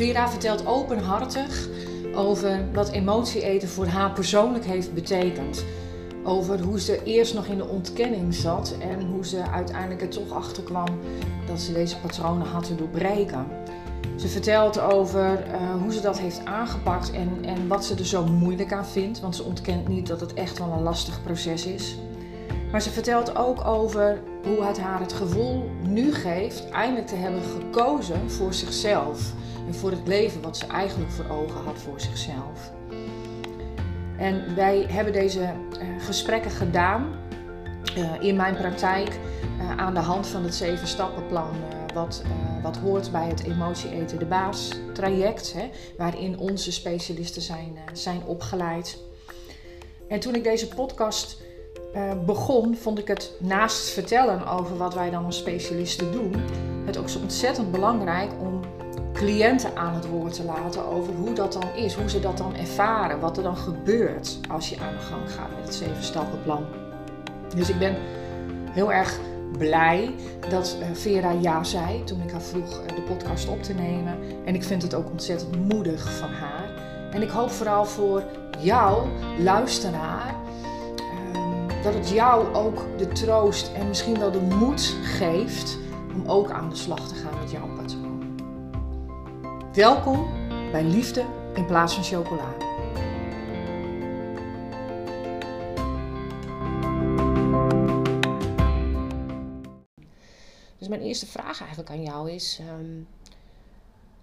Vera vertelt openhartig over wat emotie eten voor haar persoonlijk heeft betekend. Over hoe ze eerst nog in de ontkenning zat en hoe ze uiteindelijk er toch achter kwam dat ze deze patronen had te doorbreken. Ze vertelt over uh, hoe ze dat heeft aangepakt en, en wat ze er zo moeilijk aan vindt, want ze ontkent niet dat het echt wel een lastig proces is. Maar ze vertelt ook over hoe het haar het gevoel nu geeft eindelijk te hebben gekozen voor zichzelf voor het leven wat ze eigenlijk voor ogen had voor zichzelf. En wij hebben deze uh, gesprekken gedaan uh, in mijn praktijk uh, aan de hand van het zeven stappenplan wat, wat hoort bij het emotie eten de baas traject, hè, waarin onze specialisten zijn, zijn opgeleid. En toen ik deze podcast begon, vond ik het naast vertellen over wat wij dan als specialisten doen, het ook zo ontzettend belangrijk om cliënten aan het woord te laten over hoe dat dan is, hoe ze dat dan ervaren, wat er dan gebeurt als je aan de gang gaat met het zeven stappenplan. Dus ik ben heel erg blij dat eh, Vera ja zei toen ik haar vroeg eh, de podcast op te nemen. En ik vind het ook ontzettend moedig van haar. En ik hoop vooral voor jou, luisteraar, ehm, dat het jou ook de troost en misschien wel de moed geeft om ook aan de slag te gaan met jouw. Welkom bij Liefde in plaats van chocola. Dus mijn eerste vraag eigenlijk aan jou is: um,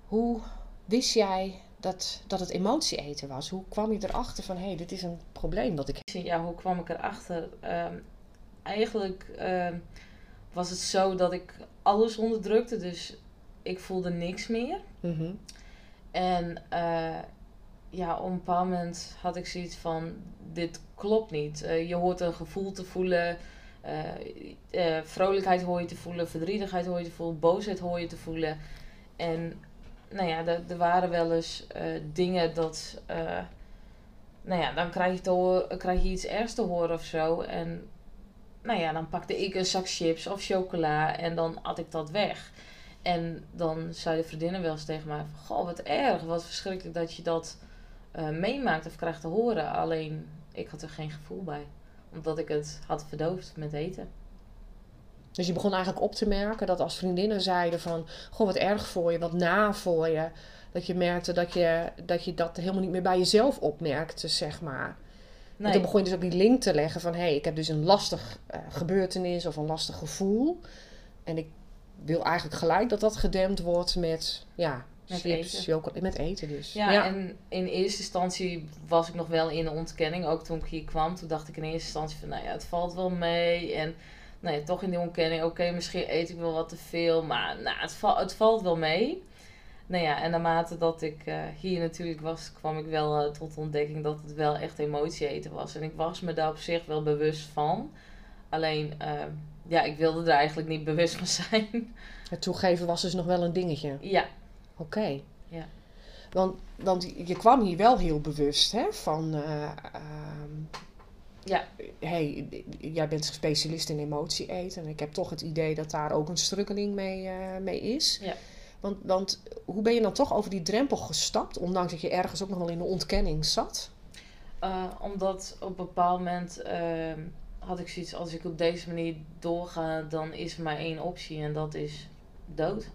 hoe wist jij dat, dat het emotie eten was? Hoe kwam je erachter van hé, hey, dit is een probleem dat ik heb? Ja, hoe kwam ik erachter? Um, eigenlijk um, was het zo dat ik alles onderdrukte. Dus ik voelde niks meer. Mm En uh, ja, op een bepaald moment had ik zoiets van: dit klopt niet. Uh, je hoort een gevoel te voelen. Uh, vrolijkheid hoor je te voelen, verdrietigheid hoor je te voelen, boosheid hoor je te voelen. En nou ja, er waren wel eens dingen dat. nou ja, dan krijg je, te horen, krijg je iets ergs te horen of zo. En nou ja, dan pakte ik een zak chips of chocola en dan at ik dat weg. En dan zei de vriendinnen wel eens tegen mij: van, Goh, wat erg, wat verschrikkelijk dat je dat uh, meemaakt of krijgt te horen. Alleen ik had er geen gevoel bij, omdat ik het had verdoofd met eten. Dus je begon eigenlijk op te merken dat als vriendinnen zeiden van... Goh, wat erg voor je, wat na voor je. Dat je merkte dat je dat, je dat helemaal niet meer bij jezelf opmerkte, zeg maar. Nee. En toen begon je dus ook die link te leggen van... Hé, hey, ik heb dus een lastig uh, gebeurtenis of een lastig gevoel. En ik wil eigenlijk gelijk dat dat gedempt wordt met, ja, met chips, eten. met eten dus. Ja, en in eerste instantie was ik nog wel in de ontkenning. Ook toen ik hier kwam, toen dacht ik in eerste instantie van, nou ja, het valt wel mee. En nou ja, toch in die ontkenning, oké, misschien eet ik wel wat te veel, maar nou, het, val, het valt wel mee. Nou ja, en naarmate dat ik uh, hier natuurlijk was, kwam ik wel uh, tot ontdekking dat het wel echt emotie eten was. En ik was me daar op zich wel bewust van. Alleen, uh, ja, ik wilde er eigenlijk niet bewust van zijn. Het toegeven was dus nog wel een dingetje? Ja. Oké. Ja. Want, want je kwam hier wel heel bewust hè, van... Uh, ja. hey, jij bent specialist in emotie eten. En ik heb toch het idee dat daar ook een struggeling mee, uh, mee is. Ja. Want, want hoe ben je dan toch over die drempel gestapt? Ondanks dat je ergens ook nog wel in de ontkenning zat? Uh, omdat op een bepaald moment ehm, had ik zoiets, als ik op deze manier doorga, dan is er maar één optie en dat is dood.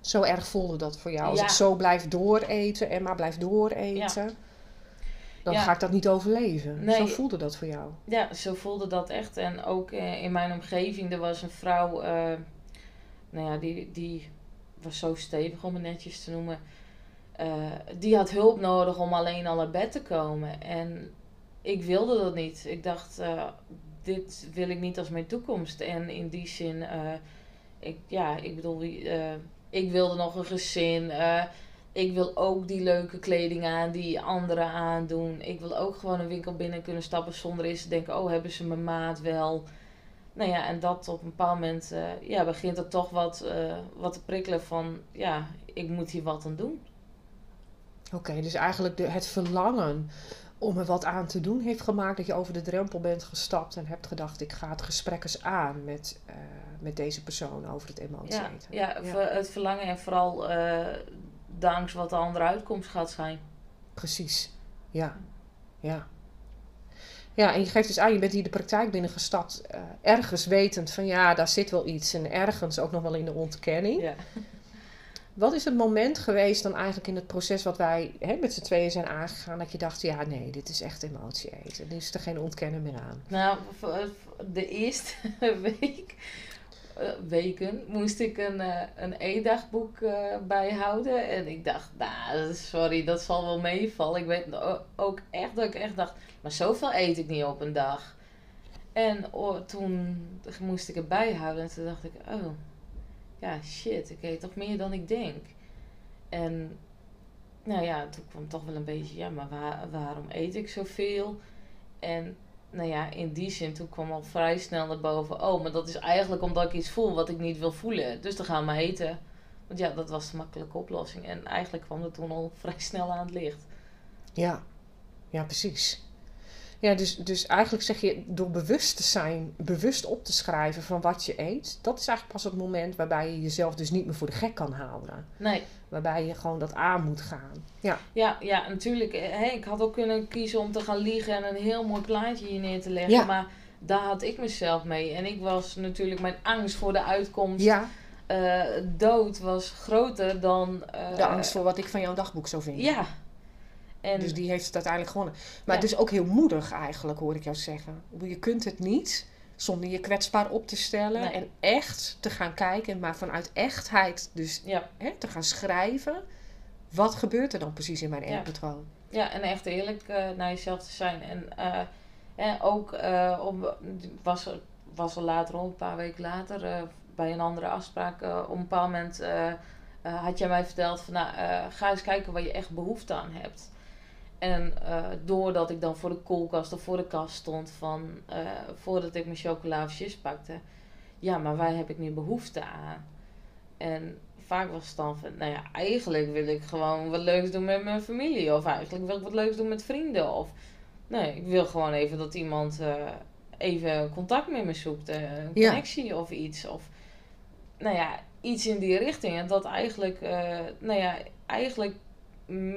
Zo erg voelde dat voor jou. Als ik zo blijf dooreten en maar blijf dooreten, ja. dan ga ik dat niet overleven. Zo voelde dat voor jou. Ja, zo voelde dat echt. En ook eh, in mijn omgeving, er was een vrouw, uh, nou ja, die, die was zo stevig om het netjes te noemen. Uh, die had hulp nodig om alleen al naar bed te komen. En ik wilde dat niet. Ik dacht, uh, dit wil ik niet als mijn toekomst. En in die zin, uh, ik, ja, ik bedoel, uh, ik wilde nog een gezin. ik wil ook die leuke kleding aan die anderen aandoen. Ik wil ook gewoon een winkel binnen kunnen stappen zonder eens te denken, oh, hebben ze mijn maat wel? Nou ja, en dat op een bepaald moment ja, begint er toch wat, wat te prikkelen van, ja, ik moet hier wat aan doen. Oké, dus eigenlijk de, het verlangen om er wat aan te doen heeft gemaakt dat je over de drempel bent gestapt en hebt gedacht: ik ga het gesprek eens aan met, uh, met deze persoon over het emotie ja, ja, ja, het verlangen en vooral uh, wat de andere uitkomst gaat zijn. Precies, ja. Ja. Ja, en je geeft dus aan, je bent hier de praktijk binnengestapt, uh, ergens wetend van ja, daar zit wel iets en ergens ook nog wel in de ontkenning. Ja. Wat is het moment geweest dan eigenlijk in het proces wat wij hè, met z'n tweeën zijn aangegaan, dat je dacht, ja nee, dit is echt emotie eten. Er is er geen ontkennen meer aan. Nou, de eerste week, uh, weken moest ik een, uh, een e-dagboek uh, bijhouden. En ik dacht, nou, sorry, dat zal wel meevallen. Ik weet ook echt dat ik echt dacht, maar zoveel eet ik niet op een dag. En toen moest ik het bijhouden en toen dacht ik, oh ja, shit, ik eet toch meer dan ik denk. En nou ja, toen kwam toch wel een beetje, ja, maar waar, waarom eet ik zoveel? En nou ja, in die zin, toen kwam al vrij snel naar boven, oh, maar dat is eigenlijk omdat ik iets voel wat ik niet wil voelen. Dus dan gaan we eten. Want ja, dat was de makkelijke oplossing. En eigenlijk kwam dat toen al vrij snel aan het licht. Ja, ja, precies. Ja, dus, dus eigenlijk zeg je door bewust te zijn, bewust op te schrijven van wat je eet, dat is eigenlijk pas het moment waarbij je jezelf dus niet meer voor de gek kan houden. Nee. Waarbij je gewoon dat aan moet gaan. Ja, ja, ja natuurlijk. Hè, ik had ook kunnen kiezen om te gaan liegen en een heel mooi plaatje hier neer te leggen. Ja. Maar daar had ik mezelf mee. En ik was natuurlijk, mijn angst voor de uitkomst. Ja. Uh, dood was groter dan. Uh, de angst voor wat ik van jouw dagboek zou vinden. Ja, en dus die heeft het uiteindelijk gewonnen. Maar het is ook heel moedig eigenlijk, hoor ik jou zeggen. Je kunt het niet zonder je kwetsbaar op te stellen en echt te gaan kijken, maar vanuit echtheid dus ja. hè, te gaan schrijven. Wat gebeurt er dan precies in mijn? Ja. ja, en echt eerlijk uh, naar jezelf te zijn. En, uh, en ook uh, op, was, er, was er later, een paar weken later, bij een andere afspraak, op een bepaald moment had jij mij verteld van nou, ga eens kijken waar je echt behoefte aan hebt. En uh, doordat ik dan voor de koelkast of voor de kast stond van uh, voordat ik mijn chocola of chips pakte, ja, maar waar heb ik nu behoefte aan? En vaak was het dan van, nou ja, eigenlijk wil ik gewoon wat leuks doen met mijn familie, of eigenlijk wil ik wat leuks doen met vrienden, of nee, ik wil gewoon even dat iemand uh, even contact met me zoekt, een connectie ja. of iets, of nou ja, iets in die richting. En dat eigenlijk, nou ja, eigenlijk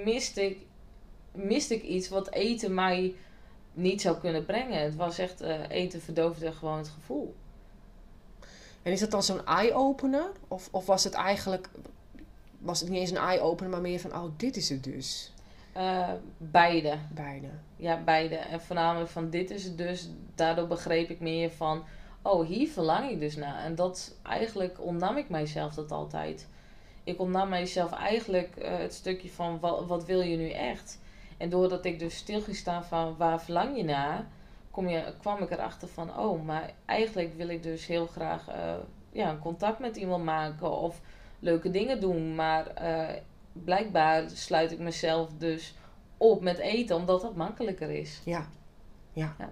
miste ik miste ik iets wat eten mij niet zou kunnen brengen. Het was echt, uh, eten verdoofde gewoon het gevoel. En is dat dan zo'n eye-opener? Of, of was het eigenlijk, was het niet eens een eye-opener, maar meer van, oh, dit is het dus? Uh, beide. Beide. Ja, beide. En voornamelijk van, dit is het dus. Daardoor begreep ik meer van, oh, hier verlang ik dus naar. En dat eigenlijk ontnam ik mijzelf dat altijd. Ik ontnam mijzelf eigenlijk uh, het stukje van, wat, wat wil je nu echt? En doordat ik dus stilgestaan van waar verlang je naar, kom je, kwam ik erachter van, oh, maar eigenlijk wil ik dus heel graag uh, ja, een contact met iemand maken of leuke dingen doen. Maar uh, blijkbaar sluit ik mezelf dus op met eten, omdat dat makkelijker is. Ja, ja. ja.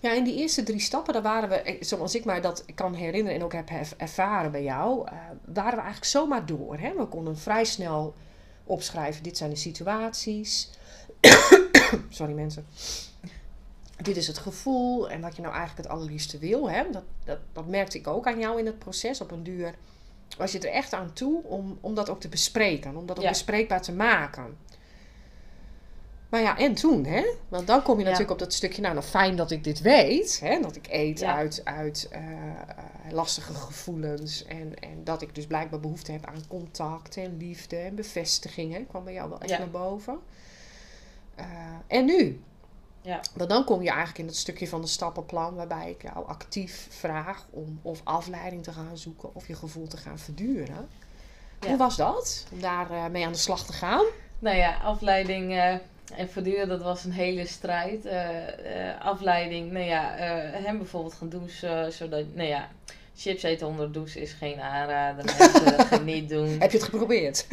Ja, in die eerste drie stappen, daar waren we, eh, zoals ik mij dat kan herinneren en ook heb ervaren bij jou, uh, waren we eigenlijk zomaar door. Hè? We konden vrij snel opschrijven. Dit zijn de situaties. Sorry mensen. Dit is het gevoel en wat je nou eigenlijk het allerliefste wil. Hè? Dat, dat, dat merkte ik ook aan jou in het proces. Op een duur was je er echt aan toe om, om dat ook te bespreken. Om dat ook bespreekbaar te maken. Maar ja, en toen, hè? Want dan kom je natuurlijk op dat stukje, nou, nou fijn dat ik dit weet. Hè? Dat ik eet uit, uit uh, lastige gevoelens. En, en dat ik dus blijkbaar behoefte heb aan contact en liefde en bevestiging. Hè? Kwam bij jou wel echt naar boven. Uh, en nu? Ja. Want dan kom je eigenlijk in dat stukje van de stappenplan waarbij ik jou actief vraag om of afleiding te gaan zoeken of je gevoel te gaan verduren. Hoe was dat? Om daar uh, mee aan de slag te gaan? Nou ja, afleiding en voortdurend, dat was een hele strijd. Uh, uh, afleiding, nou ja, uh, hem bijvoorbeeld gaan douchen, zodat, nou ja, chips eten onder de douche is geen aanrader. Mensen dat gaan niet doen. Heb je het geprobeerd?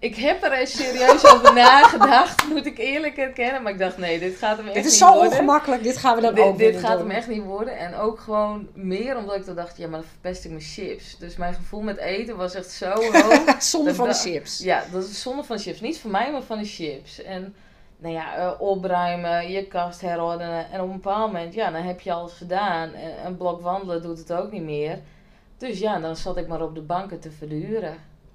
Ik heb er eens serieus over nagedacht, moet ik eerlijk erkennen. Maar ik dacht, nee, dit gaat hem echt niet worden. Dit is zo ongemakkelijk, dit gaan we dan ook Dit gaat hem echt niet worden. En ook gewoon meer omdat ik dan dacht, ja, maar dan verpest ik mijn chips. Dus mijn gevoel met eten was echt zo hoog. zonde van de chips. Ja, dat is zonde van de chips. Niet van mij, maar van de chips. En nou ja, uh, opruimen, je kast herordenen. En op een bepaald moment, ja, dan heb je alles gedaan. En een blok wandelen doet het ook niet meer. Dus ja, dan zat ik maar op de banken te verduren.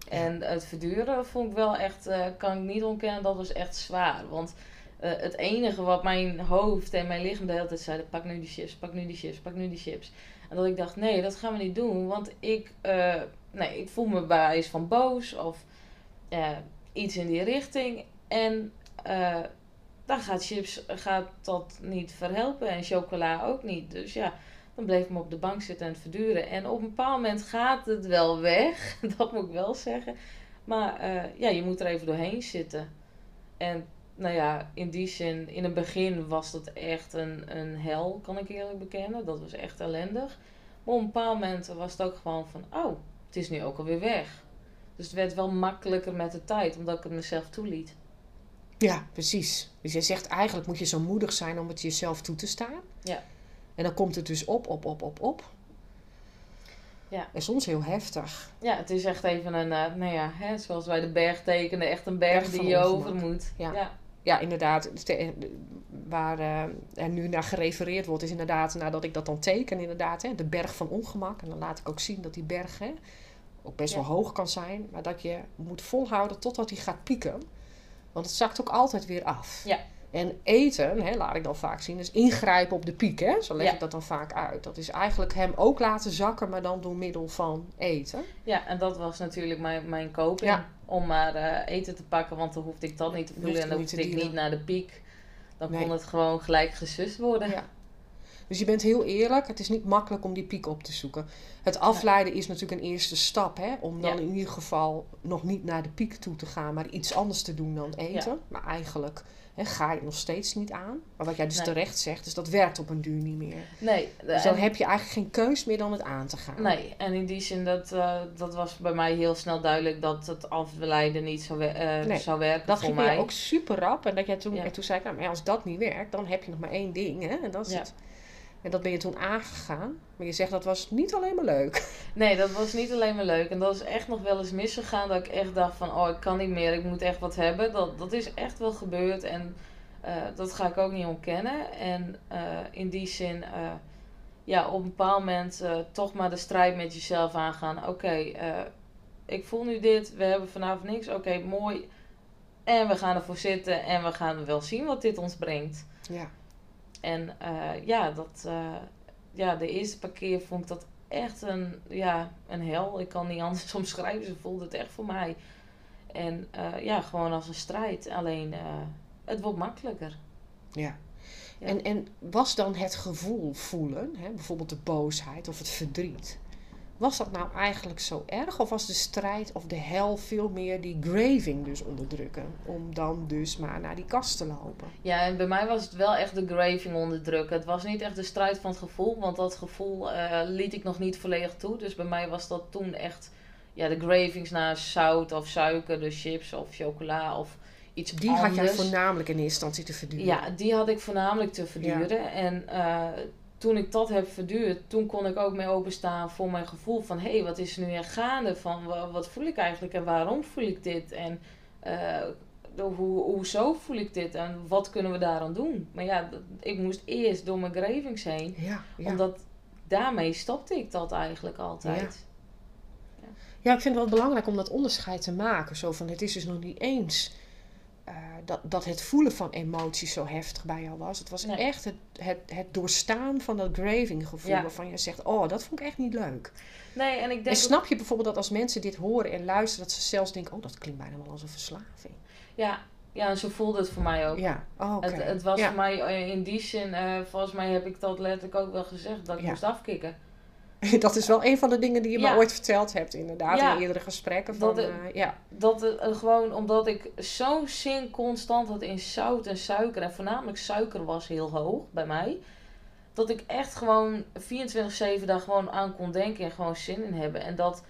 En het verduren vond ik wel echt, uh, kan ik niet ontkennen, dat was echt zwaar. Want uh, het enige wat mijn hoofd en mijn lichaam de hele tijd zeiden, pak nu die chips, pak nu die chips, pak nu die chips. En dat ik dacht, nee, dat gaan we niet doen. Want ik, uh, nee, ik voel me bij van boos of iets in die richting. En dan gaat chips gaat dat niet verhelpen en chocola ook niet. Dus ja, dan bleef ik me op de bank zitten en het verduren. En op een bepaald moment gaat het wel weg, dat moet ik wel zeggen. Maar uh, ja, je moet er even doorheen zitten. En nou ja, in die zin, in het begin was dat echt een, een hel, kan ik eerlijk bekennen. Dat was echt ellendig. Maar op een bepaald moment was het ook gewoon van, oh, het is nu ook alweer weg. Dus het werd wel makkelijker met de tijd, omdat ik het mezelf toeliet. Ja, precies. Dus je zegt eigenlijk moet je zo moedig zijn om het jezelf toe te staan. Ja. En dan komt het dus op, op, op, op, op. Ja. En soms heel heftig. Ja, het is echt even een, uh, nou ja, hè, zoals wij de berg tekenen, echt een berg, die je over moet. Ja. ja. ja. inderdaad. Waar uh, er nu naar gerefereerd wordt, is inderdaad, nadat ik dat dan teken, inderdaad, hè, de berg van ongemak. En dan laat ik ook zien dat die berg hè, ook best wel hoog kan zijn, maar dat je moet volhouden totdat hij gaat pieken. Want het zakt ook altijd weer af. Ja. En eten, hè, laat ik dan vaak zien, is ingrijpen op de piek. Hè? Zo leg ik dat dan vaak uit. Dat is eigenlijk hem ook laten zakken, maar dan door middel van eten. Ja, en dat was natuurlijk mijn, mijn coping. Om maar uh, eten te pakken, want dan hoefde ik dat niet te voelen. En dan hoefde ik niet naar de piek. Dan kon het gewoon gelijk gesust worden. Ja. Dus je bent heel eerlijk. Het is niet makkelijk om die piek op te zoeken. Het afleiden is natuurlijk een eerste stap. Hè? Om dan in ieder geval nog niet naar de piek toe te gaan. Maar iets anders te doen dan eten. Maar eigenlijk hè, ga je nog steeds niet aan. Maar wat jij dus terecht zegt. Dus dat werkt op een duur niet meer. Nee. Dus dan heb je eigenlijk geen keus meer dan het aan te gaan. Nee. En in die zin dat, uh, dat was bij mij heel snel duidelijk. Dat het afleiden niet zou, uh, zou werken dat voor mij. Dat ging ook super rap. En dat jij toen, en toen zei ik. Nou, maar als dat niet werkt. Dan heb je nog maar één ding. Hè? En dat is het en dat ben je toen aangegaan. Maar je zegt dat was niet alleen maar leuk. Nee, dat was niet alleen maar leuk. En dat is echt nog wel eens misgegaan. Dat ik echt dacht van, oh ik kan niet meer. Ik moet echt wat hebben. Dat, dat is echt wel gebeurd. En uh, dat ga ik ook niet ontkennen. En uh, in die zin, uh, ja, op een bepaald moment toch maar de strijd met jezelf aangaan. Oké, okay, ik voel nu dit. We hebben vanavond niks. Oké, okay, mooi. En we gaan ervoor zitten. En we gaan wel zien wat dit ons brengt. Ja. En uh, ja, dat, uh, ja, de eerste paar keer vond ik dat echt een, ja, een hel. Ik kan niet anders omschrijven. Ze voelde het echt voor mij. En uh, ja, gewoon als een strijd. Alleen, het wordt makkelijker. Ja. ja. En, en was dan het gevoel voelen, hè, bijvoorbeeld de boosheid of het verdriet, was dat nou eigenlijk zo erg? Of was de strijd of de hel veel meer die graving dus onderdrukken? Om dan dus maar naar die kast te lopen. Ja, en bij mij was het wel echt de graving onderdrukken. Het was niet echt de strijd van het gevoel, want dat gevoel uh, liet ik nog niet volledig toe. Dus bij mij was dat toen echt ja, de gravings naar zout of suiker, dus chips of chocola of iets die anders. Die had jij voornamelijk in eerste instantie te verduren? Ja, die had ik voornamelijk te verduren. Ja. En uh, toen ik dat heb verduurd, toen kon ik ook mee openstaan voor mijn gevoel van hé, hey, wat is er nu echt gaande? Van wat voel ik eigenlijk en waarom voel ik dit? En uh, hoe, hoezo voel ik dit en wat kunnen we daaraan doen? Maar ja, ik moest eerst door mijn gravings heen, ja, ja. omdat daarmee stopte ik dat eigenlijk altijd. Ja. ja, ik vind het wel belangrijk om dat onderscheid te maken. Zo van het is dus nog niet eens uh, dat, dat het voelen van emoties zo heftig bij jou was. Het was nee. echt het, het, het doorstaan van dat graving gevoel. Ja. Waarvan je zegt, oh, dat vond ik echt niet leuk. Nee, en ik denk... En snap je bijvoorbeeld dat als mensen dit horen en luisteren... dat ze zelfs denken, oh, dat klinkt bijna wel als een verslaving. Ja, ja en zo voelde het voor mij ook. Ja, oh, okay. het, het was ja. voor mij in die zin... Uh, volgens mij heb ik dat letterlijk ook wel gezegd... dat ik ja. moest afkicken. Dat is wel een van de dingen die je ja. me ooit verteld hebt, inderdaad, ja. in eerdere gesprekken. Van, dat het, uh, ja. dat het uh, gewoon omdat ik zo'n zin constant had in zout en suiker, en voornamelijk suiker was heel hoog bij mij, dat ik echt gewoon 24-7 daar gewoon aan kon denken en gewoon zin in hebben. En dat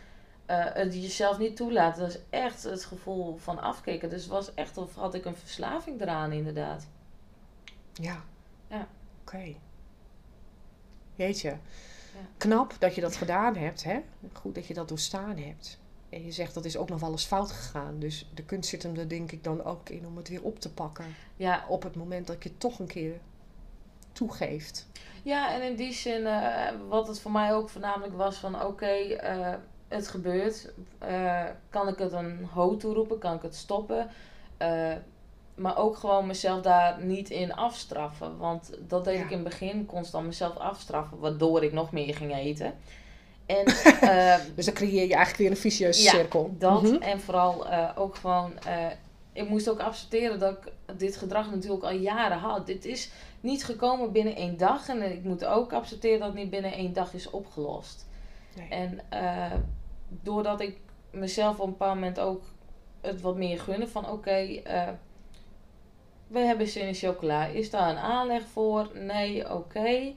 uh, het jezelf niet toelaat, dat is echt het gevoel van afkicken. Dus was echt of had ik een verslaving eraan, inderdaad. Ja. Ja. Oké. Okay. Jeetje. Knap dat je dat gedaan hebt. Hè? Goed dat je dat doorstaan hebt. En je zegt dat is ook nog wel eens fout gegaan. Dus de kunst zit hem er denk ik dan ook in om het weer op te pakken. Ja. Op het moment dat je het toch een keer toegeeft. Ja, en in die zin, uh, wat het voor mij ook voornamelijk was van oké, okay, uh, het gebeurt, eh, kan ik het een ho toeroepen, kan ik het stoppen. Maar ook gewoon mezelf daar niet in afstraffen. Want dat deed Ja. ik in het begin constant mezelf afstraffen, waardoor ik nog meer ging eten. En eh, Dus dan creëer je eigenlijk weer een vicieuze Ja, cirkel. dat Mhm. en vooral eh, ook gewoon, eh, ik moest ook accepteren dat ik dit gedrag natuurlijk al jaren had. Dit is niet gekomen binnen één dag en ik moet ook accepteren dat het niet binnen één dag is opgelost. Nee. En doordat ik mezelf op een bepaald moment ook het wat meer gunde van oké, we hebben zin in chocola. Is daar een aanleg voor? Nee, oké.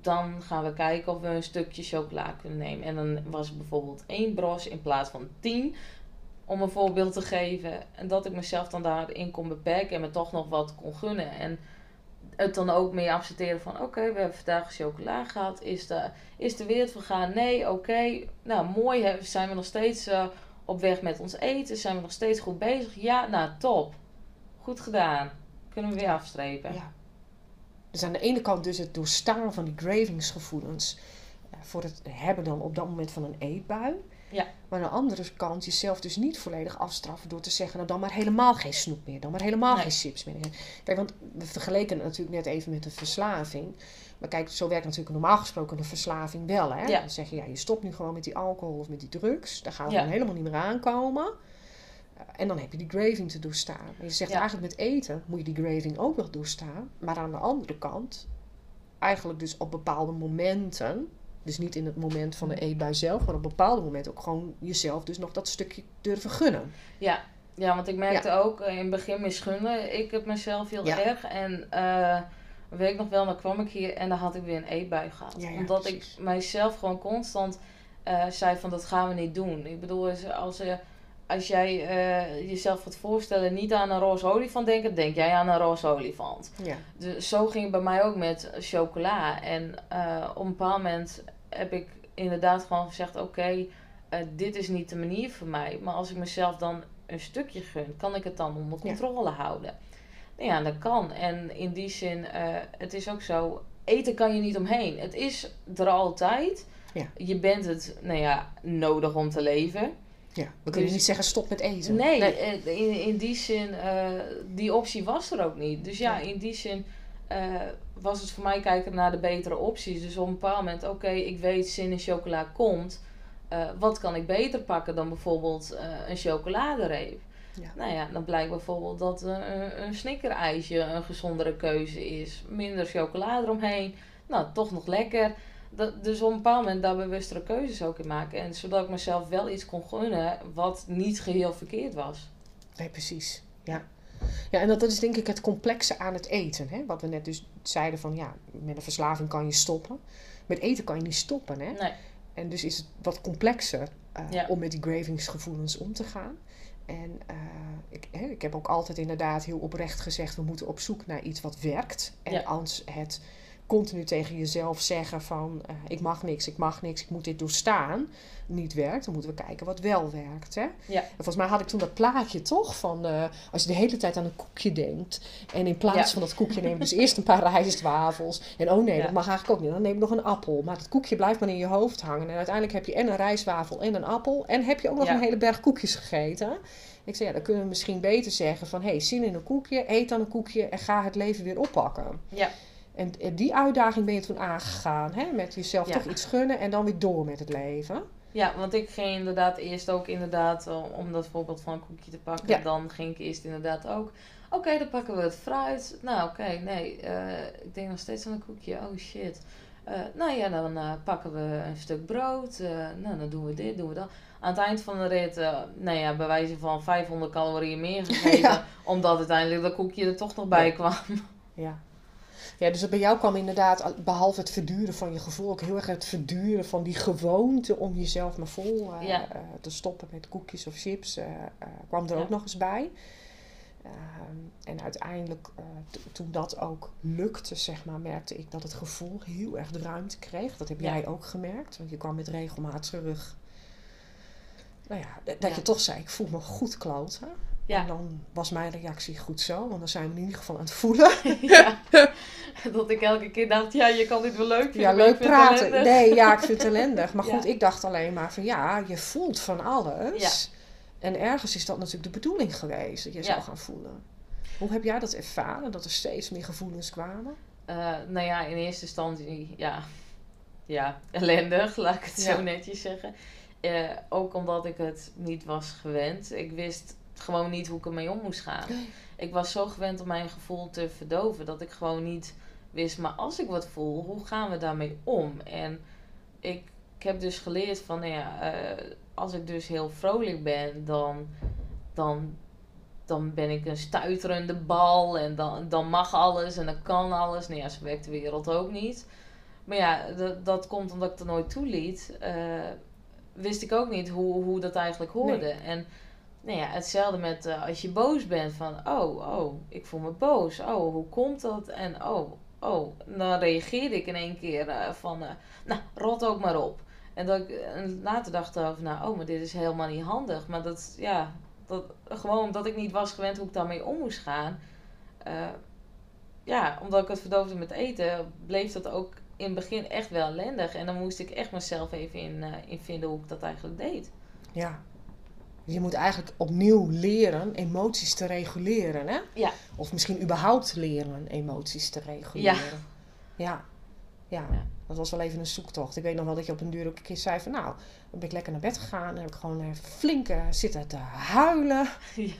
Dan gaan we kijken of we een stukje chocola kunnen nemen. En dan was bijvoorbeeld één bros in plaats van tien. Om een voorbeeld te geven. En dat ik mezelf dan daarin kon beperken en me toch nog wat kon gunnen. En het dan ook meer accepteren van oké, we hebben vandaag chocola gehad. Is de, is de wereld vergaan? Nee, oké. Nou, mooi. Zijn we nog steeds eh, op weg met ons eten? Zijn we nog steeds goed bezig? Ja, nou top. Goed gedaan. Kunnen we weer afstrepen. Ja. Dus aan de ene kant dus het doorstaan van die gravingsgevoelens eh, voor het hebben dan op dat moment van een eetbui. Ja. Maar aan de andere kant jezelf dus niet volledig afstraffen door te zeggen, nou dan maar helemaal geen snoep meer, dan maar helemaal Nee. geen chips meer. Kijk, want we vergeleken het natuurlijk net even met de verslaving. Maar kijk, zo werkt natuurlijk normaal gesproken een verslaving wel. Hè? Ja. Dan zeg je, ja, je stopt nu gewoon met die alcohol of met die drugs. Daar gaan we Ja. dan helemaal niet meer aankomen. Eh, En dan heb je die graving te doorstaan. En je zegt Ja. eigenlijk met eten moet je die graving ook nog doorstaan. Maar aan de andere kant, eigenlijk dus op bepaalde momenten, dus niet in het moment van de eetbui zelf, maar op bepaalde momenten ook gewoon jezelf dus nog dat stukje durven gunnen. Ja, ja want ik merkte ook eh, in het begin misgunnen ik het mezelf heel Ja. erg. En eh weet ik nog wel, dan kwam ik hier en dan had ik weer een eetbui gehad. Ja, ja, Omdat precies. ik mijzelf gewoon constant eh, zei van dat gaan we niet doen. Ik bedoel, als, eh, als jij eh, jezelf gaat voorstellen niet aan een roze olifant denken, denk jij aan een roze olifant. Ja, Dus zo ging het bij mij ook met chocola. En eh, op een bepaald moment heb ik inderdaad gewoon gezegd: Oké, eh, dit is niet de manier voor mij. Maar als ik mezelf dan een stukje gun, kan ik het dan onder Ja. controle houden? Nou ja, dat kan. En in die zin, het is ook zo: eten kan je niet omheen. Het is er altijd. Ja. Je bent het, nou ja, nodig om te leven. Ja. we kunnen Dus- niet zeggen stop met eten. Nee, eh, in, in die zin, eh, die optie was er ook niet. Dus ja, Nee. in die zin eh, was het voor mij kijken naar de betere opties. Dus op een bepaald moment, oké, ik weet zin in chocola komt. Wat kan ik beter pakken dan bijvoorbeeld een chocoladereep? Ja. Nou ja, dan blijkt bijvoorbeeld dat een, een snickerijsje een gezondere keuze is. Minder chocolade eromheen. Nou, toch nog lekker. Dat, dus op een bepaald moment daar bewustere keuzes ook in maken. En zodat ik mezelf wel iets kon gunnen wat niet geheel verkeerd was. Nee, precies. Ja. Ja, en dat, dat is denk ik het complexe aan het eten. Hè? Wat we net dus zeiden van, ja, met een verslaving kan je stoppen. Met eten kan je niet stoppen, hè? Nee. En dus is het wat complexer eh, Ja. om met die gravingsgevoelens om te gaan. En eh, ik, hè, ik heb ook altijd inderdaad heel oprecht gezegd... we moeten op zoek naar iets wat werkt. En Ja. als het continu tegen jezelf zeggen van... eh, ik mag niks, ik mag niks, ik moet dit doorstaan... niet werkt, dan moeten we kijken wat wel werkt. Hè? Ja. En volgens mij had ik toen dat plaatje toch van... eh, als je de hele tijd aan een koekje denkt... en in plaats Ja. van dat koekje neem je dus eerst een paar rijstwafels... en oh nee, Ja. dat mag eigenlijk ook niet, dan neem je nog een appel. Maar dat koekje blijft maar in je hoofd hangen. En uiteindelijk heb je en een rijstwafel en een appel... en heb je ook nog een hele berg koekjes gegeten... Ik zei, ja, dan kunnen we misschien beter zeggen van... hé, hey, zin in een koekje, eet dan een koekje en ga het leven weer oppakken. Ja. En en die uitdaging ben je toen aangegaan, hè? Met jezelf Ja. toch iets gunnen en dan weer door met het leven. Ja, want ik ging inderdaad eerst ook inderdaad, eh, om dat voorbeeld van een koekje te pakken, Ja. dan ging ik eerst inderdaad ook, oké, dan pakken we het fruit. Nou, oké, nee, eh, ik denk nog steeds aan een koekje, oh shit. Eh, nou ja, dan pakken we een stuk brood, nou dan doen we dit, doen we dat. Aan het eind van de rit, nou ja, bij wijze van 500 calorieën meer gegeten, Ja. omdat uiteindelijk dat koekje er toch nog bij kwam. Ja. Ja, dus bij jou kwam inderdaad, behalve het verduren van je gevoel, ook heel erg het verduren van die gewoonte om jezelf maar vol eh, Ja. eh, te stoppen met koekjes of chips, eh, kwam er Ja. ook nog eens bij. Ehm, en uiteindelijk, toen dat ook lukte, zeg maar, merkte ik dat het gevoel heel erg de ruimte kreeg. Dat heb Ja. jij ook gemerkt, want je kwam met regelmaat terug. Nou ja, dat je toch zei, ik voel me goed kloten. Ja. En dan was mijn reactie goed zo, want dan zijn we in ieder geval aan het voelen. ja. dat ik elke keer dacht, ja, je kan dit wel leuk vinden. Ja, leuk praten. Nee, ja, ik vind het ellendig. Maar Ja. goed, ik dacht alleen maar van ja, je voelt van alles. En ergens is dat natuurlijk de bedoeling geweest, dat je zou gaan voelen. Hoe heb jij dat ervaren, dat er steeds meer gevoelens kwamen? Eh, nou ja, in eerste instantie, ja, ja ellendig, laat ik het zo netjes zeggen. Eh, ook omdat ik het niet was gewend. Ik wist gewoon niet hoe ik ermee om moest gaan. Ik was zo gewend om mijn gevoel te verdoven dat ik gewoon niet wist. Maar als ik wat voel, hoe gaan we daarmee om? En ik, ik heb dus geleerd van, nou ja, eh, als ik dus heel vrolijk ben, dan, dan, dan ben ik een stuiterende bal en dan, dan mag alles en dan kan alles. Nou ja, zo werkt de wereld ook niet. Maar ja, dat, dat komt omdat ik er nooit toeliet. eh wist ik ook niet hoe, hoe dat eigenlijk hoorde. En nou ja, hetzelfde met eh, als je boos bent van, oh, oh, ik voel me boos. Oh, hoe komt dat? En oh, oh, dan reageerde ik in één keer eh, van, eh, nou, rot ook maar op. En, dat ik, later dacht over, nou, oh, maar dit is helemaal niet handig. Maar dat, ja, dat, gewoon omdat ik niet was gewend hoe ik daarmee om moest gaan. ja, omdat ik het verdoofde met eten, bleef dat ook in het begin echt wel ellendig. En dan moest ik echt mezelf even in, in vinden hoe ik dat eigenlijk deed. Ja. Je moet eigenlijk opnieuw leren emoties te reguleren, hè? Ja. Of misschien überhaupt leren emoties te reguleren. Ja. Ja. Ja. Dat was wel even een zoektocht. Ik weet nog wel dat je op een duur ook een keer zei van... Nou, dan ben ik lekker naar bed gegaan. Dan heb ik gewoon flink eh, zitten te huilen.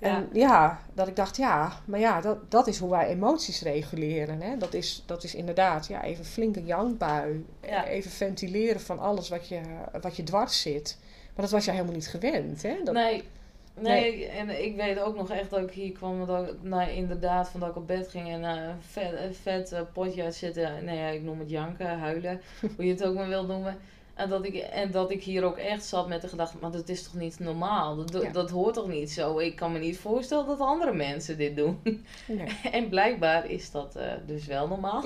Ja. En ja, dat ik dacht, ja, maar ja, dat, dat is hoe wij emoties reguleren. Hè? Dat, is, dat is inderdaad ja, even flinke jankbui. Ja. Even ventileren van alles wat je, wat je dwars zit. Maar dat was je helemaal niet gewend. Hè? Dat, Nee. Nee, en ik weet ook nog echt dat ik hier kwam, dat ik, nou, inderdaad, van dat ik op bed ging en eh, een vet, een vet eh, potje uit zitten. Nee, ja, ik noem het janken, huilen, hoe je het ook maar wilt noemen. En dat, ik, en dat ik hier ook echt zat met de gedachte, maar dat is toch niet normaal? Dat, dat, Ja. dat hoort toch niet zo? Ik kan me niet voorstellen dat andere mensen dit doen. nee. En blijkbaar is dat eh, dus wel normaal.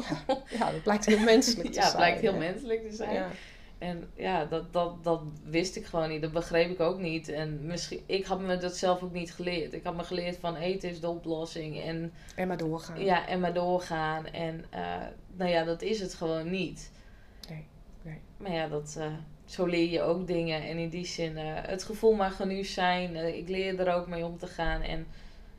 Ja, dat blijkt heel menselijk te Ja, zijn. het blijkt heel menselijk te zijn. En ja, dat, dat, dat wist ik gewoon niet. Dat begreep ik ook niet. En misschien, ik had me dat zelf ook niet geleerd. Ik had me geleerd van eten is de oplossing. En En maar doorgaan. ja, en maar doorgaan. En eh, nou ja, dat is het gewoon niet. Nee, nee. Maar ja, dat, eh, zo leer je ook dingen. En in die zin, eh, het gevoel mag er nu zijn. Ik leer er ook mee om te gaan. En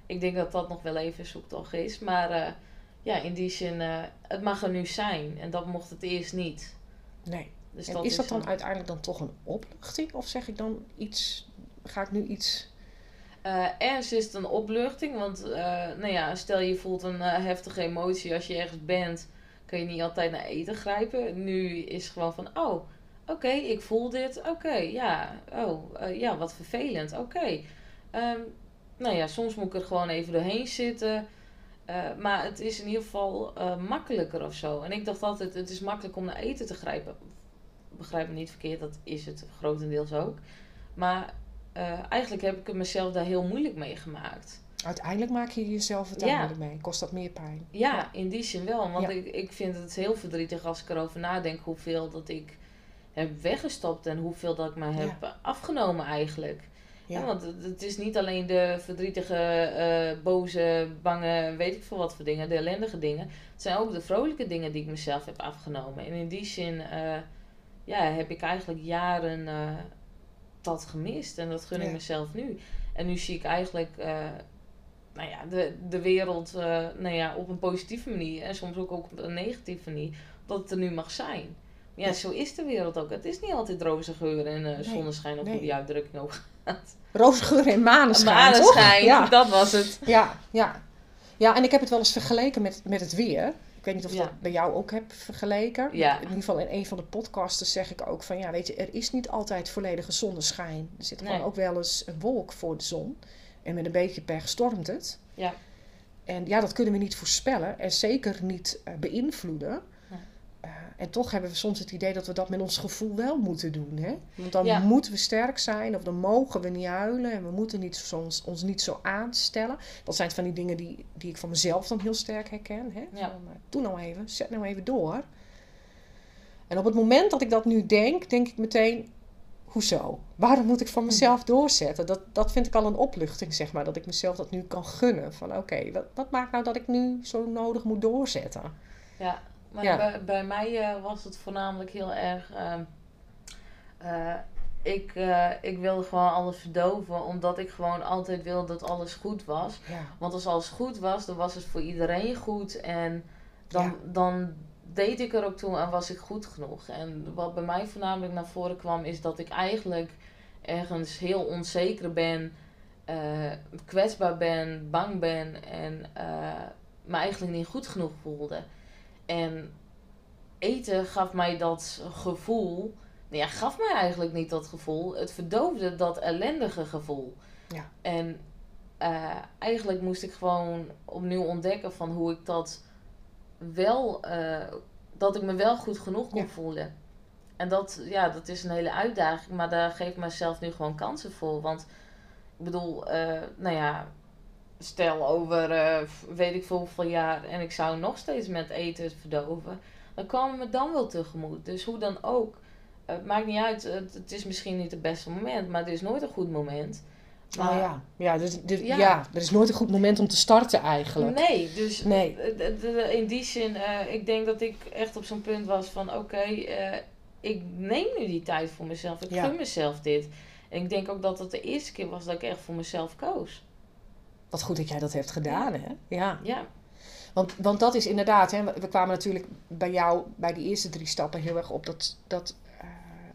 ik denk dat dat nog wel even zoektocht is. Maar ja, in die zin, het mag er nu zijn. En dat mocht het eerst niet. nee. Dus En is dat dan uiteindelijk dan toch een opluchting? Of zeg ik dan iets... Ga ik nu iets... Eh, ergens is het een opluchting, want eh, nou ja, stel je voelt een eh, heftige emotie als je ergens bent, kan je niet altijd naar eten grijpen. Nu is het gewoon van, oh, oké, ik voel dit, oké, ja, oh, ja, wat vervelend, oké. Ehm, nou ja, soms moet ik er gewoon even doorheen zitten, maar het is in ieder geval makkelijker of zo. En ik dacht altijd, het is makkelijk om naar eten te grijpen. Begrijp me niet verkeerd, dat is het grotendeels ook. Maar eh, eigenlijk heb ik het mezelf daar heel moeilijk mee gemaakt. Uiteindelijk maak je jezelf het Ja. mee. Kost dat meer pijn? Ja, in die zin wel. Want Ja. ik, ik vind het heel verdrietig als ik erover nadenk hoeveel dat ik heb weggestopt en hoeveel dat ik me heb afgenomen eigenlijk. Ja. Want het, het is niet alleen de verdrietige, eh, boze, bange, weet ik veel wat voor dingen, de ellendige dingen. Het zijn ook de vrolijke dingen die ik mezelf heb afgenomen. En in die zin eh, ja, heb ik eigenlijk jaren eh, dat gemist. En dat gun ik Ja. mezelf nu. En nu zie ik eigenlijk eh, nou ja, de, de wereld eh, nou ja, op een positieve manier. En soms ook op een negatieve manier. Dat het er nu mag zijn. Maar ja, zo is de wereld ook. Het is niet altijd roze geur en Nee, zonneschijn of nee. hoe die uitdrukking ook gaat. Roosgeur en maneschijn, toch? Maneschijn, Ja. dat was het. Ja, ja. Ja, en ik heb het wel eens vergeleken met, met het weer. Ik weet niet of ik Ja. dat bij jou ook heb vergeleken. Ja. In ieder geval in een van de podcasts zeg ik ook van... Ja, weet je, er is niet altijd volledige zonneschijn. Er zit Nee. gewoon ook wel eens een wolk voor de zon. En met een beetje pech stormt het. Ja. En ja, dat kunnen we niet voorspellen. En zeker niet eh, beïnvloeden. Eh, en toch hebben we soms het idee dat we dat met ons gevoel wel moeten doen. Hè? Want dan Ja. moeten we sterk zijn of dan mogen we niet huilen. En we moeten niet, soms, ons niet zo aanstellen. Dat zijn van die dingen die, die ik van mezelf dan heel sterk herken. Hè? Ja. Van, eh, doe nou even, zet nou even door. En op het moment dat ik dat nu denk, denk ik meteen... hoezo? Waarom moet ik van mezelf doorzetten? Dat, dat vind ik al een opluchting, zeg maar. Dat ik mezelf dat nu kan gunnen. Van oké, wat, wat maakt nou dat ik nu zo nodig moet doorzetten? Ja, maar Ja. Bij, bij mij eh, was het voornamelijk heel erg. ehm, eh, ik, eh, ik wilde gewoon alles verdoven, omdat ik gewoon altijd wilde dat alles goed was. Ja. Want als alles goed was, dan was het voor iedereen goed. En dan, Ja. dan deed ik er ook toe en was ik goed genoeg. En wat bij mij voornamelijk naar voren kwam, is dat ik eigenlijk ergens heel onzeker ben, kwetsbaar ben, bang ben en me eigenlijk niet goed genoeg voelde. En eten gaf mij dat gevoel. Nou ja, gaf mij eigenlijk niet dat gevoel. Het verdoofde dat ellendige gevoel. Ja. En eh, eigenlijk moest ik gewoon opnieuw ontdekken van hoe ik dat wel, eh, dat ik me wel goed genoeg kon Ja. voelen. En dat, ja, dat is een hele uitdaging, maar daar geef ik mezelf nu gewoon kansen voor. Want ik bedoel, eh, nou ja, stel over eh, weet ik veel hoeveel jaar en ik zou nog steeds met eten verdoven, dan kwam me dan wel tegemoet. Dus hoe dan ook, het maakt niet uit, het, het is misschien niet het beste moment, maar het is nooit een goed moment. Maar, Oh ja, ja, dus, dus- Ja. ja. er is nooit een goed moment om te starten eigenlijk. Nee, dus Nee. in die zin, eh, ik denk dat ik echt op zo'n punt was van oké, eh, ik neem nu die tijd voor mezelf. Ik Ja. gun mezelf dit. En ik denk ook dat het de eerste keer was dat ik echt voor mezelf koos. Wat goed dat jij dat hebt gedaan, hè? Ja. Ja, Want, want dat is inderdaad, hè, we kwamen natuurlijk bij jou bij die eerste drie stappen heel erg op dat, dat eh,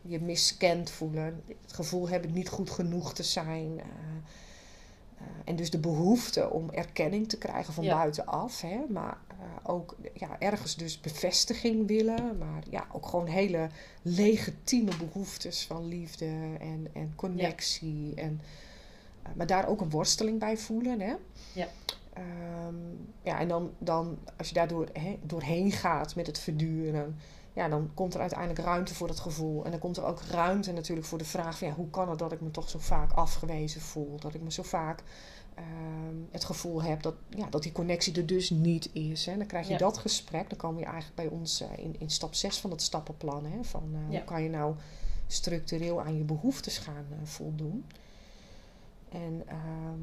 je miskend voelen, het gevoel hebben niet goed genoeg te zijn. eh, eh, en dus de behoefte om erkenning te krijgen van Ja. buitenaf. Hè, maar ook ja, ergens dus bevestiging willen. Maar ja, ook gewoon hele legitieme behoeftes van liefde en, en connectie. En, maar daar ook een worsteling bij voelen. Hè? Ja. Ehm, ja, en dan, dan als je daardoor doorheen gaat met het verduren, ja, dan komt er uiteindelijk ruimte voor dat gevoel. En dan komt er ook ruimte natuurlijk voor de vraag van ja, hoe kan het dat ik me toch zo vaak afgewezen voel? Dat ik me zo vaak ehm, het gevoel heb dat, ja, dat die connectie er dus niet is. Hè. Dan krijg je Ja. dat gesprek, dan komen we eigenlijk bij ons eh, in, in stap 6 van het stappenplan. Hè, van eh, Ja. hoe kan je nou structureel aan je behoeftes gaan eh, voldoen? En ehm,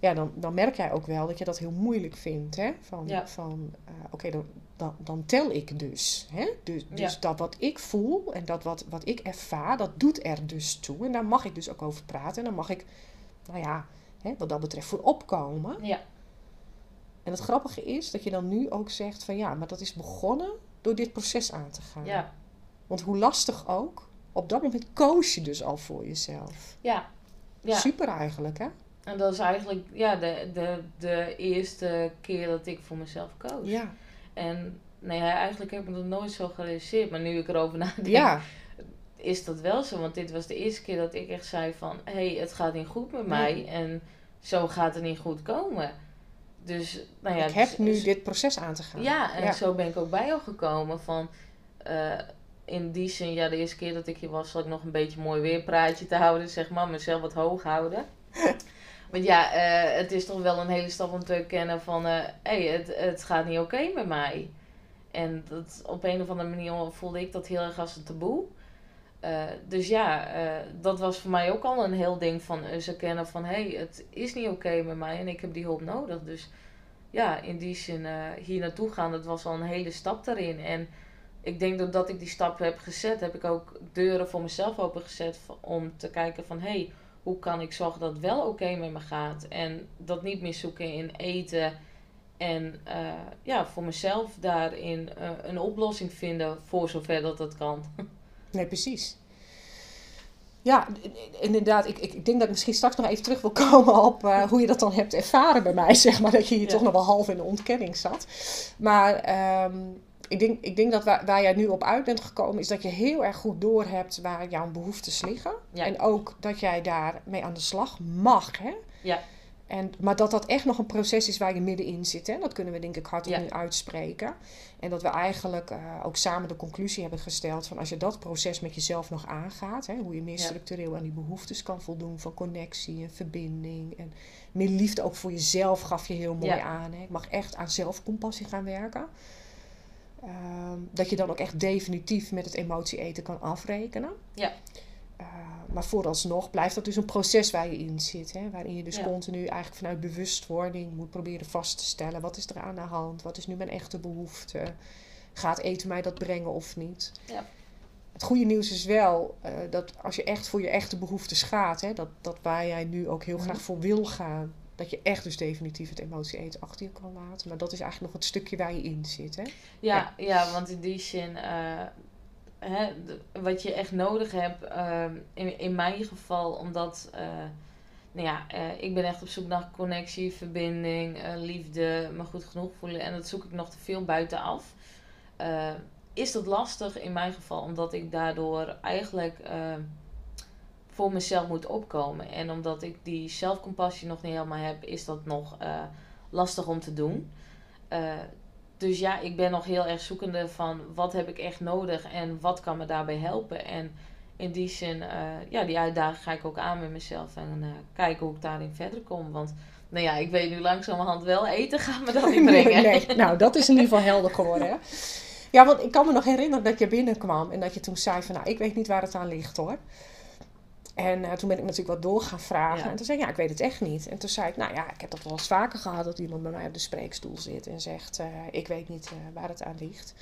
ja, dan, dan merk jij ook wel dat je dat heel moeilijk vindt. Hè? Van, Ja. van eh, oké, dan, dan, dan tel ik dus. Hè? Dus, dus Ja. dat wat ik voel en dat wat, wat ik ervaar, dat doet er dus toe. En daar mag ik dus ook over praten. En daar mag ik, nou ja, hè, wat dat betreft voor opkomen. ja, En het grappige is dat je dan nu ook zegt van ja, maar dat is begonnen door dit proces aan te gaan. ja, Want hoe lastig ook, op dat moment koos je dus al voor jezelf. ja. Ja. Super eigenlijk, hè? En dat is eigenlijk ja, de, de, de eerste keer dat ik voor mezelf koos. Ja. En nee, eigenlijk heb ik dat nooit zo gerealiseerd. Maar nu ik erover nadenk, Ja, is dat wel zo. Want dit was de eerste keer dat ik echt zei van... Hé, hey, het gaat niet goed met Nee. mij. En zo gaat het niet goed komen. Dus, nou ja... ik heb dus- nu dus- dit proces aan te gaan. Ja, en Ja. zo ben ik ook bij jou gekomen van... eh, in die zin, ja, de eerste keer dat ik hier was, zat ik nog een beetje mooi weerpraatje te houden, zeg maar. Mezelf wat hoog houden. Want ja, eh, het is toch wel een hele stap om te erkennen van... Hé, hey, het, het gaat niet oké met mij. En dat, op een of andere manier voelde ik dat heel erg als een taboe. Eh, dus ja, eh, dat was voor mij ook al een heel ding van eens erkennen van... Hé, hey, het is niet oké met mij en ik heb die hulp nodig. Dus ja, in die zin eh, hier naartoe gaan, dat was al een hele stap daarin. En ik denk dat ik die stap heb gezet, heb ik ook deuren voor mezelf opengezet om te kijken van hé, hey, hoe kan ik zorgen dat het wel oké met me gaat? En dat niet meer zoeken in eten. En eh, ja, voor mezelf daarin eh, een oplossing vinden voor zover dat dat kan. Nee, precies. Ja, inderdaad. Ik, ik ik denk dat ik misschien straks nog even terug wil komen op eh, hoe je dat dan hebt ervaren bij mij. Zeg maar dat je hier Ja. toch nog wel half in de ontkenning zat. Maar ehm, ik, denk, ik denk dat waar, waar jij nu op uit bent gekomen, is dat je heel erg goed doorhebt waar jouw behoeftes liggen. Ja. En ook dat jij daarmee aan de slag mag. Hè? Ja. En, maar dat dat echt nog een proces is waar je middenin zit. Hè? Dat kunnen we denk ik hardop Ja. nu uitspreken. En dat we eigenlijk eh, ook samen de conclusie hebben gesteld van als je dat proces met jezelf nog aangaat, hè, hoe je meer structureel aan die behoeftes kan voldoen van connectie en verbinding en meer liefde ook voor jezelf gaf je heel mooi aan. Hè. Ik mag echt aan zelfcompassie gaan werken. Ehm, dat je dan ook echt definitief met het emotie eten kan afrekenen. Ja. Uh, maar vooralsnog blijft dat dus een proces waar je in zit. Hè? Waarin je dus Ja. continu eigenlijk vanuit bewustwording moet proberen vast te stellen. Wat is er aan de hand? Wat is nu mijn echte behoefte? Gaat eten mij dat brengen of niet? Ja. Het goede nieuws is wel eh, dat als je echt voor je echte behoeftes gaat, hè, dat, dat waar jij nu ook heel Mhm. graag voor wil gaan, dat je echt dus definitief het emotie eten achter je kan laten. Maar dat is eigenlijk nog het stukje waar je in zit. Hè? Ja, ja. want in die zin, eh, hè, wat je echt nodig hebt, ehm, in, in mijn geval, omdat, eh, nou ja, eh, ik ben echt op zoek naar connectie, verbinding, liefde, me goed genoeg voelen. En dat zoek ik nog te veel buitenaf. Is dat lastig in mijn geval, omdat ik daardoor eigenlijk eh, voor mezelf moet opkomen. En omdat ik die zelfcompassie nog niet helemaal heb, is dat nog eh, lastig om te doen. Eh, dus ja, ik ben nog heel erg zoekende van wat heb ik echt nodig en wat kan me daarbij helpen. En in die zin, eh, ja, die uitdaging ga ik ook aan met mezelf en kijken hoe ik daarin verder kom. Want nou ja, ik weet nu langzamerhand wel, eten gaat me dat niet brengen. nee, nou, dat is in ieder geval helder geworden. Hè? Ja, want ik kan me nog herinneren dat je binnenkwam en dat je toen zei van, nou, ik weet niet waar het aan ligt hoor. En eh, toen ben ik natuurlijk wat door gaan vragen. Ja. En toen zei ik, ja, ik weet het echt niet. En toen zei ik, nou ja, ik heb dat wel eens vaker gehad dat iemand bij mij op de spreekstoel zit en zegt, eh, ik weet niet eh, waar het aan ligt.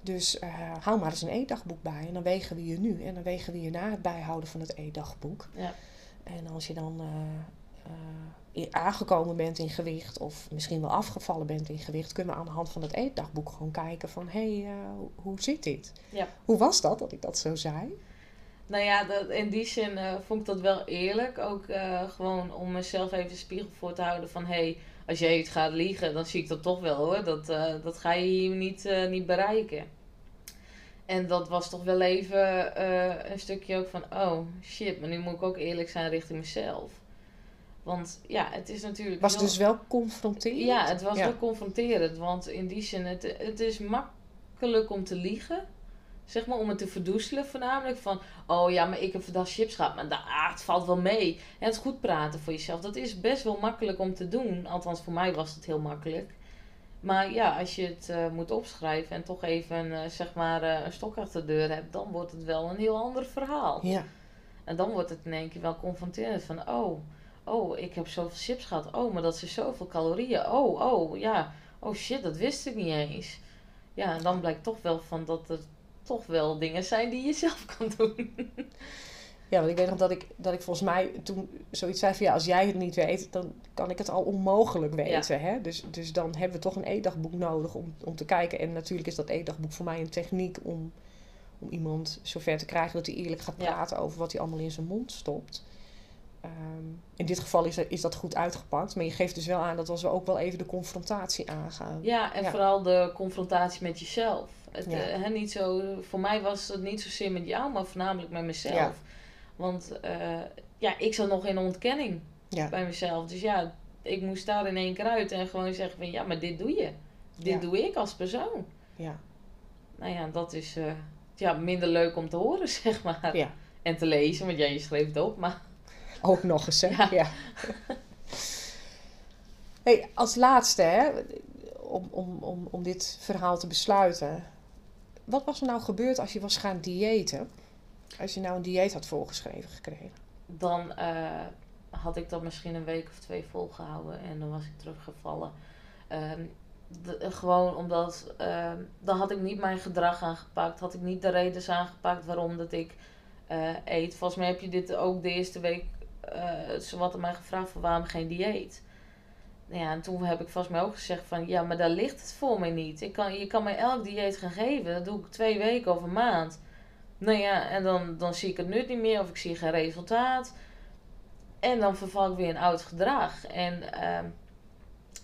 Dus hou maar eens een eetdagboek bij en dan wegen we je nu. En dan wegen we je na het bijhouden van het eetdagboek. Ja. En als je dan aangekomen bent in gewicht of misschien wel afgevallen bent in gewicht, kunnen we aan de hand van het eetdagboek gewoon kijken van hé, hey, hoe- hoe zit dit? Ja. Hoe was dat dat ik dat zo zei? Nou ja, dat, in die zin eh, vond ik dat wel eerlijk. Ook eh, gewoon om mezelf even de spiegel voor te houden van... hé, hey, als jij iets gaat liegen, dan zie ik dat toch wel hoor. Dat, eh, dat ga je hier niet, niet bereiken. En dat was toch wel even een stukje ook van... oh, shit, maar nu moet ik ook eerlijk zijn richting mezelf. Want ja, het is natuurlijk... Was het wel- dus wel confronterend? ja, het was Ja. wel confronterend. Want in die zin, het, het is makkelijk om te liegen. Zeg maar, om het te verdoezelen voornamelijk. Van, oh ja, maar ik heb vandaag chips gehad. Maar ah, het valt wel mee. En het goed praten voor jezelf. Dat is best wel makkelijk om te doen. Althans, voor mij was het heel makkelijk. Maar ja, als je het eh, moet opschrijven en toch even eh, zeg maar, eh, een stok achter de deur hebt, dan wordt het wel een heel ander verhaal. Ja, En dan wordt het in één keer wel confronterend van, oh, oh, ik heb zoveel chips gehad. Oh, maar dat is zoveel calorieën. Oh, oh, ja. Oh shit, dat wist ik niet eens. Ja, en dan blijkt toch wel van dat er toch wel dingen zijn die je zelf kan doen. ja want ik weet nog dat ik, dat ik volgens mij toen zoiets zei van ja, als jij het niet weet, dan kan ik het al onmogelijk weten. Hè? Dus, dus dan hebben we toch een eetdagboek nodig om, om te kijken. En natuurlijk is dat eetdagboek voor mij een techniek om, om iemand zover te krijgen dat hij eerlijk gaat Ja. praten over wat hij allemaal in zijn mond stopt. Ehm, in dit geval is, er- is dat goed uitgepakt. Maar je geeft dus wel aan dat als we ook wel even de confrontatie aangaan. Ja, en Ja. vooral de confrontatie met jezelf. Het, Ja. eh, hè, niet zo, voor mij was het niet zozeer met jou, maar voornamelijk met mezelf. Ja. Want eh, ja, ik zat nog in ontkenning Ja. bij mezelf. Dus ja, ik moest daar in één keer uit en gewoon zeggen van ja, maar dit doe je. Dit doe ik als persoon. Ja. Nou ja, dat is eh, ja, minder leuk om te horen, zeg maar. Ja. En te lezen, want jij je schreef het op. Maar Ook nog eens, hè? Ja. hey, als laatste, hè, om, om, om, om dit verhaal te besluiten. Wat was er nou gebeurd als je was gaan diëten? Als je nou een dieet had voorgeschreven gekregen? dan eh, had ik dat misschien een week of twee volgehouden en dan was ik teruggevallen. Ehm, gewoon omdat ehm, dan had ik niet mijn gedrag aangepakt, had ik niet de redenen aangepakt waarom dat ik eh, eet. Volgens mij heb je dit ook de eerste week eh zowat aan mij gevraagd van waarom geen dieet. Ja, en toen heb ik volgens mij ook gezegd van ja, maar daar ligt het voor mij niet. Ik kan, je kan mij elk dieet gaan geven, dat doe ik twee weken of een maand. Nou ja, en dan, dan zie ik het nut niet meer of ik zie geen resultaat. En dan verval ik weer in oud gedrag. En ehm,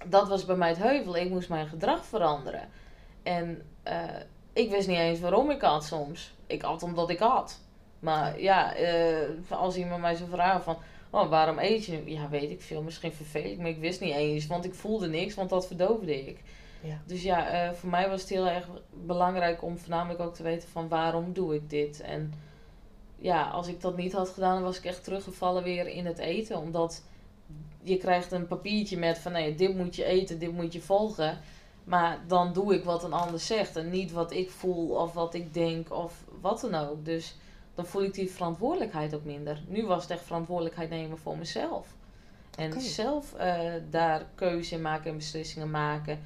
dat was bij mij het heuvel. Ik moest mijn gedrag veranderen. En eh, ik wist niet eens waarom ik at soms. Ik at omdat ik at. Maar ja, eh, als iemand mij zo vraagt van... Oh, waarom eet je? Ja, weet ik veel. Misschien vervel ik me. Ik wist niet eens. Want ik voelde niks, want dat verdoofde ik. Ja. Dus ja, eh, voor mij was het heel erg belangrijk om voornamelijk ook te weten van waarom doe ik dit. En ja, als ik dat niet had gedaan, was ik echt teruggevallen weer in het eten. Omdat je krijgt een papiertje met van nee, dit moet je eten, dit moet je volgen. Maar dan doe ik wat een ander zegt en niet wat ik voel of wat ik denk of wat dan ook. Dus dan voel ik die verantwoordelijkheid ook minder. Nu was het echt verantwoordelijkheid nemen voor mezelf. En zelf eh, daar keuze in maken en beslissingen maken.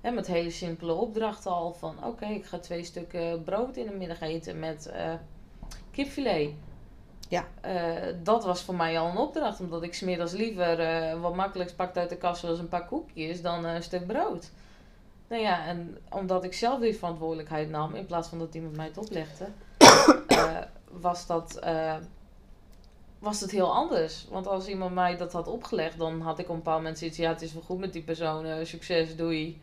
En met hele simpele opdrachten al van... Oké, ik ga twee stukken brood in de middag eten met eh kipfilet. Ja. Eh, dat was voor mij al een opdracht. Omdat ik smiddags liever wat makkelijks pakte uit de kast... zoals een paar koekjes dan een stuk brood. Nou ja, en omdat ik zelf die verantwoordelijkheid nam... in plaats van dat iemand mij het oplegde... was dat... eh, was het heel anders. Want als iemand mij dat had opgelegd, dan had ik op een bepaald moment zoiets, ja, het is wel goed met die persoon, eh, succes, doei.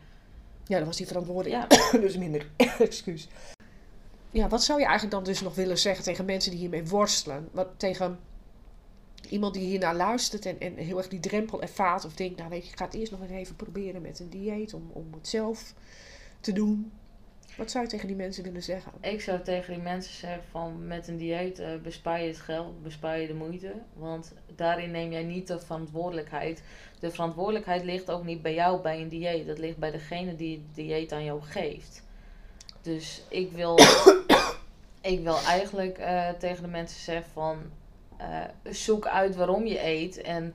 Ja, dan was die verantwoordelijk. Ja, dus minder. Excuus. Ja, wat zou je eigenlijk dan dus nog willen zeggen tegen mensen die hiermee worstelen? Wat tegen iemand die hiernaar luistert en, en heel erg die drempel ervaart of denkt, nou weet je, ik ga het eerst nog even proberen met een dieet om, om het zelf te doen. Wat zou je tegen die mensen willen zeggen? ik zou tegen die mensen zeggen van, met een dieet eh, bespaar je het geld, bespaar je de moeite. Want daarin neem jij niet de verantwoordelijkheid. De verantwoordelijkheid ligt ook niet bij jou bij een dieet. Dat ligt bij degene die het dieet aan jou geeft. Dus ik wil, ik wil eigenlijk eh, tegen de mensen zeggen van, eh, zoek uit waarom je eet. En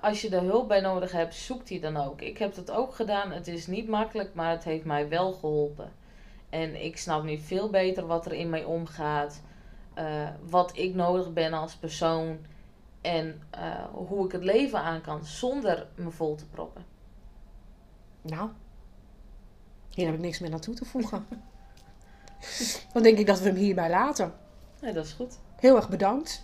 als je er hulp bij nodig hebt, zoek die dan ook. Ik heb dat ook gedaan. Het is niet makkelijk, maar het heeft mij wel geholpen. En ik snap nu veel beter wat er in mij omgaat. eh, wat ik nodig ben als persoon. En eh, hoe ik het leven aan kan zonder me vol te proppen. Nou, hier heb ik niks meer aan toe te voegen. Dan denk ik dat we hem hierbij laten. Nee, dat is goed. Heel erg bedankt.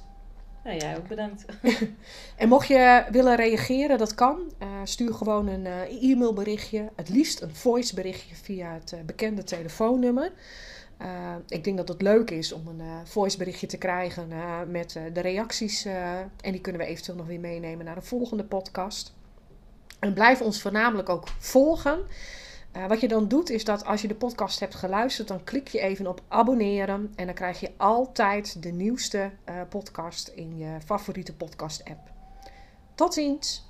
Ja, jij ook bedankt. En mocht je willen reageren, dat kan. Eh, stuur gewoon een eh, e-mailberichtje. Het liefst een voiceberichtje via het eh, bekende telefoonnummer. Ik denk dat het leuk is om een eh voiceberichtje te krijgen met de reacties. en die kunnen we eventueel nog weer meenemen naar de volgende podcast. En blijf ons voornamelijk ook volgen. Eh, wat je dan doet is dat als je de podcast hebt geluisterd, dan klik je even op abonneren. En dan krijg je altijd de nieuwste eh, podcast in je favoriete podcast app. Tot ziens!